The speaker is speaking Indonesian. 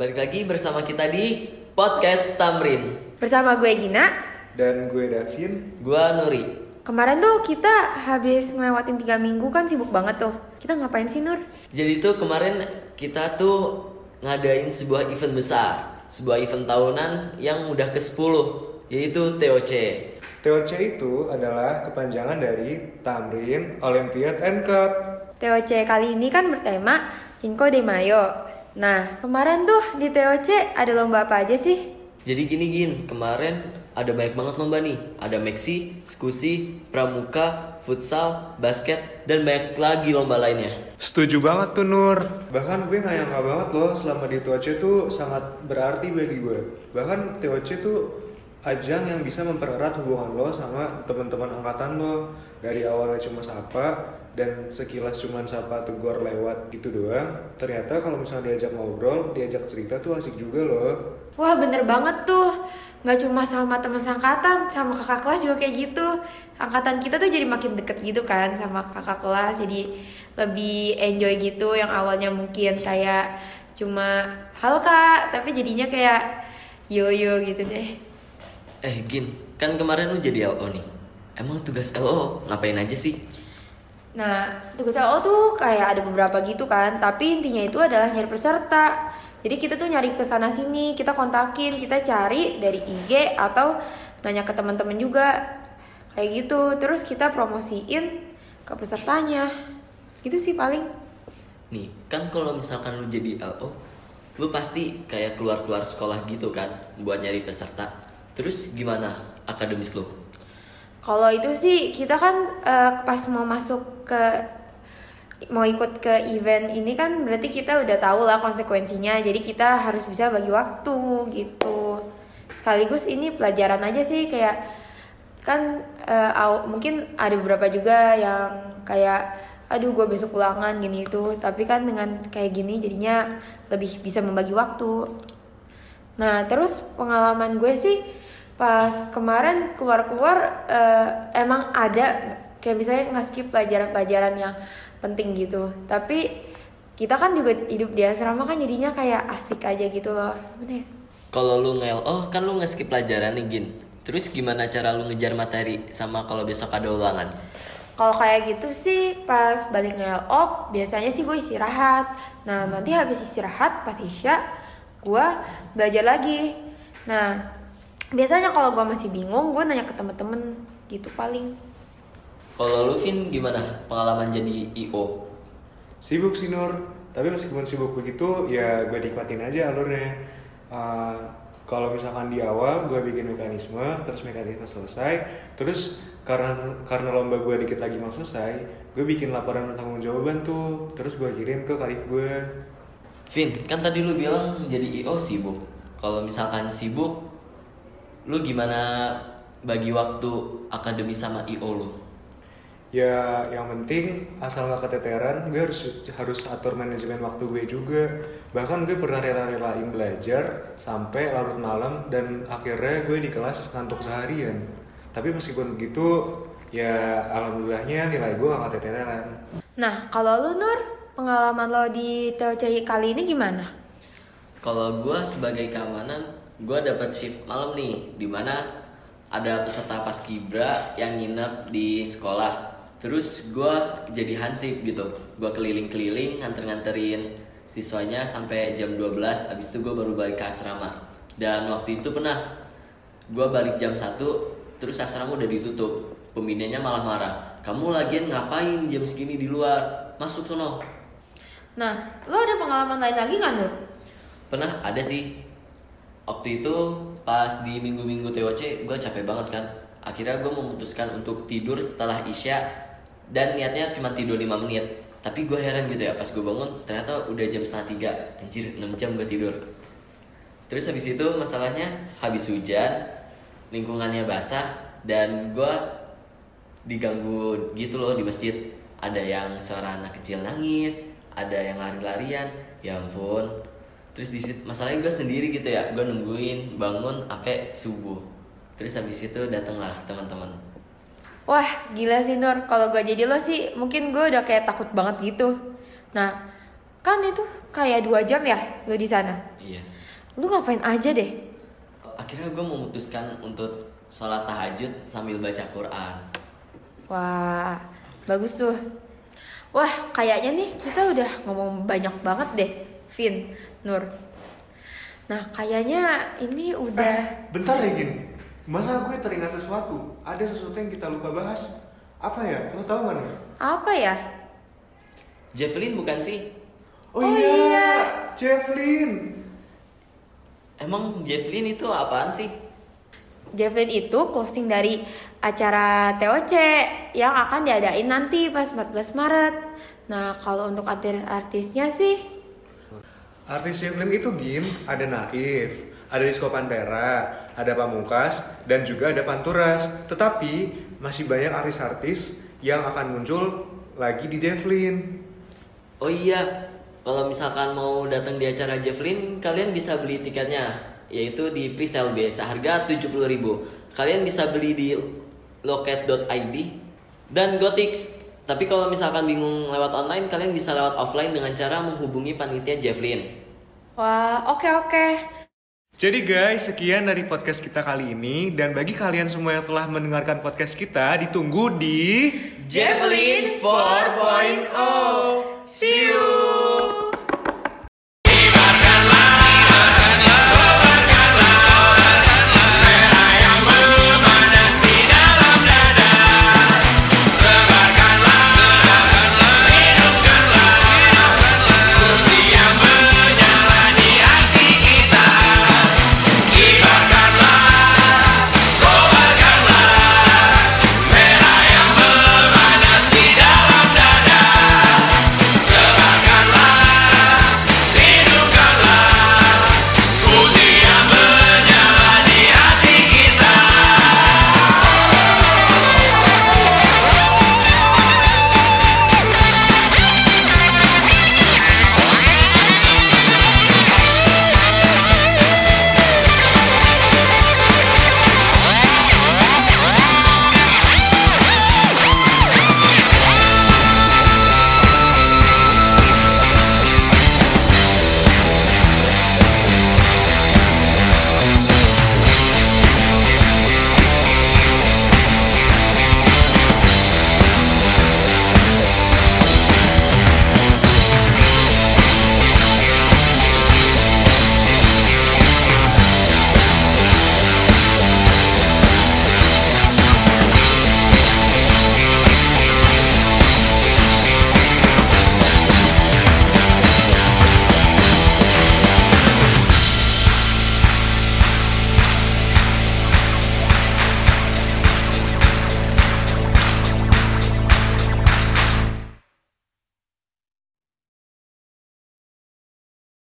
Balik lagi bersama kita di Podcast Tamrin. Bersama gue Gina. Dan gue Davin. Gua Nuri. Kemarin tuh kita habis ngelewatin tiga minggu kan sibuk banget tuh. Kita ngapain sih Nur? Jadi tuh kemarin kita tuh ngadain sebuah event besar. Sebuah event tahunan yang udah ke-10 Yaitu TOC TOC itu adalah kepanjangan dari Tamrin Olympiad and Cup. TOC kali ini kan bertema Cinco de Mayo Nah kemarin tuh di TOC ada lomba apa aja sih? Jadi gini Gin, kemarin ada banyak banget lomba nih. Ada Meksi, Skusi, Pramuka, Futsal, Basket, dan banyak lagi lomba lainnya. Setuju banget tuh Nur. Bahkan gue gak nyangka banget loh selama di TOC tuh sangat berarti bagi gue. Bahkan TOC tuh ajang yang bisa mempererat hubungan lo sama teman-teman angkatan lo. Dari awalnya cuma sapa dan sekilas cuma sapa tegur lewat gitu doang. Ternyata kalau misalnya diajak ngobrol, diajak cerita tuh asik juga loh. Wah bener banget tuh. Gak cuma sama teman angkatan, sama kakak kelas juga kayak gitu. Angkatan kita tuh jadi makin deket gitu kan sama kakak kelas. Jadi lebih enjoy gitu yang awalnya mungkin kayak cuma Halo kak, tapi jadinya kayak yo-yo gitu deh. Eh Gin, kan kemarin lu jadi LO nih. Emang tugas LO ngapain aja sih? Nah, tugas LO tuh kayak ada beberapa gitu kan, tapi intinya itu adalah nyari peserta. Jadi kita tuh nyari ke sana sini, kita kontakin, kita cari dari IG atau nanya ke teman-teman juga. Kayak gitu. Terus kita promosiin ke pesertanya. Gitu sih paling. Nih, kan kalau misalkan lu jadi LO, lu pasti kayak keluar-keluar sekolah gitu kan buat nyari peserta. Terus gimana akademis lu? Kalau itu sih kita kan eh, pas mau masuk ke mau ikut ke event ini kan berarti kita udah tahu lah konsekuensinya. Jadi kita harus bisa bagi waktu gitu. Sekaligus ini pelajaran aja sih kayak kan aw- mungkin ada beberapa juga yang kayak aduh gue besok ulangan gini itu tapi kan dengan kayak gini jadinya lebih bisa membagi waktu Nah, terus pengalaman gue sih pas kemarin keluar-keluar eh, emang ada kayak misalnya nge-skip pelajaran-pelajaran yang penting gitu. Tapi kita kan juga hidup di asrama kan jadinya kayak asik aja gitu loh. Gimana ya? Kalau lu nge oh kan lu nge-skip pelajaran nih Gin. Terus gimana cara lu ngejar materi sama kalau besok ada ulangan? Kalau kayak gitu sih pas balik nge-LO biasanya sih gue istirahat. Nah, nanti habis istirahat pas Isya gue belajar lagi. Nah, biasanya kalau gue masih bingung gue nanya ke temen-temen gitu paling. Kalau lu Vin gimana pengalaman jadi IO? Sibuk sih Nur, tapi meskipun sibuk begitu ya gue nikmatin aja alurnya. Uh, kalau misalkan di awal gue bikin mekanisme, terus mekanisme selesai, terus karena karena lomba gue dikit lagi mau selesai, gue bikin laporan tanggung jawaban tuh, terus gue kirim ke karif gue. Vin, kan tadi lu bilang jadi IO sibuk. Kalau misalkan sibuk, lu gimana bagi waktu akademi sama IO lu? Ya yang penting asal gak keteteran, gue harus harus atur manajemen waktu gue juga. Bahkan gue pernah rela-relain belajar sampai larut malam dan akhirnya gue di kelas ngantuk seharian. Tapi meskipun begitu, ya alhamdulillahnya nilai gue gak keteteran. Nah, kalau lu Nur, pengalaman lo di TOC kali ini gimana? Kalau gua sebagai keamanan, gua dapat shift malam nih, di mana ada peserta paskibra yang nginep di sekolah. Terus gua jadi hansip gitu, gua keliling-keliling nganter-nganterin siswanya sampai jam 12 Habis itu gua baru balik ke asrama. Dan waktu itu pernah gua balik jam 1 Terus asrama udah ditutup. Pembinanya malah marah Kamu lagian ngapain jam segini di luar? Masuk sono. Nah, lo ada pengalaman lain lagi nggak Nur? Pernah ada sih Waktu itu pas di minggu-minggu TOC gue capek banget kan. Akhirnya gue memutuskan untuk tidur setelah Isya Dan niatnya cuma tidur 5 menit. Tapi gue heran gitu ya pas gue bangun ternyata udah jam setengah tiga. Anjir 6 jam gue tidur. Terus habis itu masalahnya habis hujan Lingkungannya basah Dan gue diganggu gitu loh di masjid. Ada yang suara anak kecil nangis Ada yang lari-larian. Ya ampun terus di situ masalahnya gue sendiri gitu ya gue nungguin bangun sampai subuh terus habis itu datanglah teman-teman Wah, gila sih Nur. Kalau gue jadi lo sih, mungkin gue udah kayak takut banget gitu. Nah, Kan itu kayak dua jam ya lu di sana. Iya. Lu ngapain aja deh? Akhirnya gue memutuskan untuk sholat tahajud sambil baca Quran. Wah, bagus tuh. Wah, kayaknya nih kita udah ngomong banyak banget deh, Vin, Nur. Nah, kayaknya ini udah Bentar Regin, masa gue teringat sesuatu? Ada sesuatu yang kita lupa bahas. Apa ya? Lo tau gak? Nur? apa ya? Javelin bukan sih? Oh, Oh iya, iya. Javelin. Emang Javelin itu apaan sih? Javelin itu closing dari acara TOC yang akan diadain nanti pas 14 Maret. Nah, kalau untuk artis-artisnya sih Artis Javelin itu Gim, ada Naif, ada Disco Pantera, ada Pamungkas, dan juga ada Panturas. Tetapi masih banyak artis-artis yang akan muncul lagi di Javelin. Oh iya, kalau misalkan mau datang di acara Javelin, kalian bisa beli tiketnya, yaitu di presale biasa harga 70.000. Kalian bisa beli di loket.id dan Gotix. Tapi kalau misalkan bingung lewat online, kalian bisa lewat offline dengan cara menghubungi panitia Javelin. Wah, oke oke. Jadi guys, sekian dari podcast kita kali ini dan bagi kalian semua yang telah mendengarkan podcast kita, ditunggu di Javelin 4.0. See you.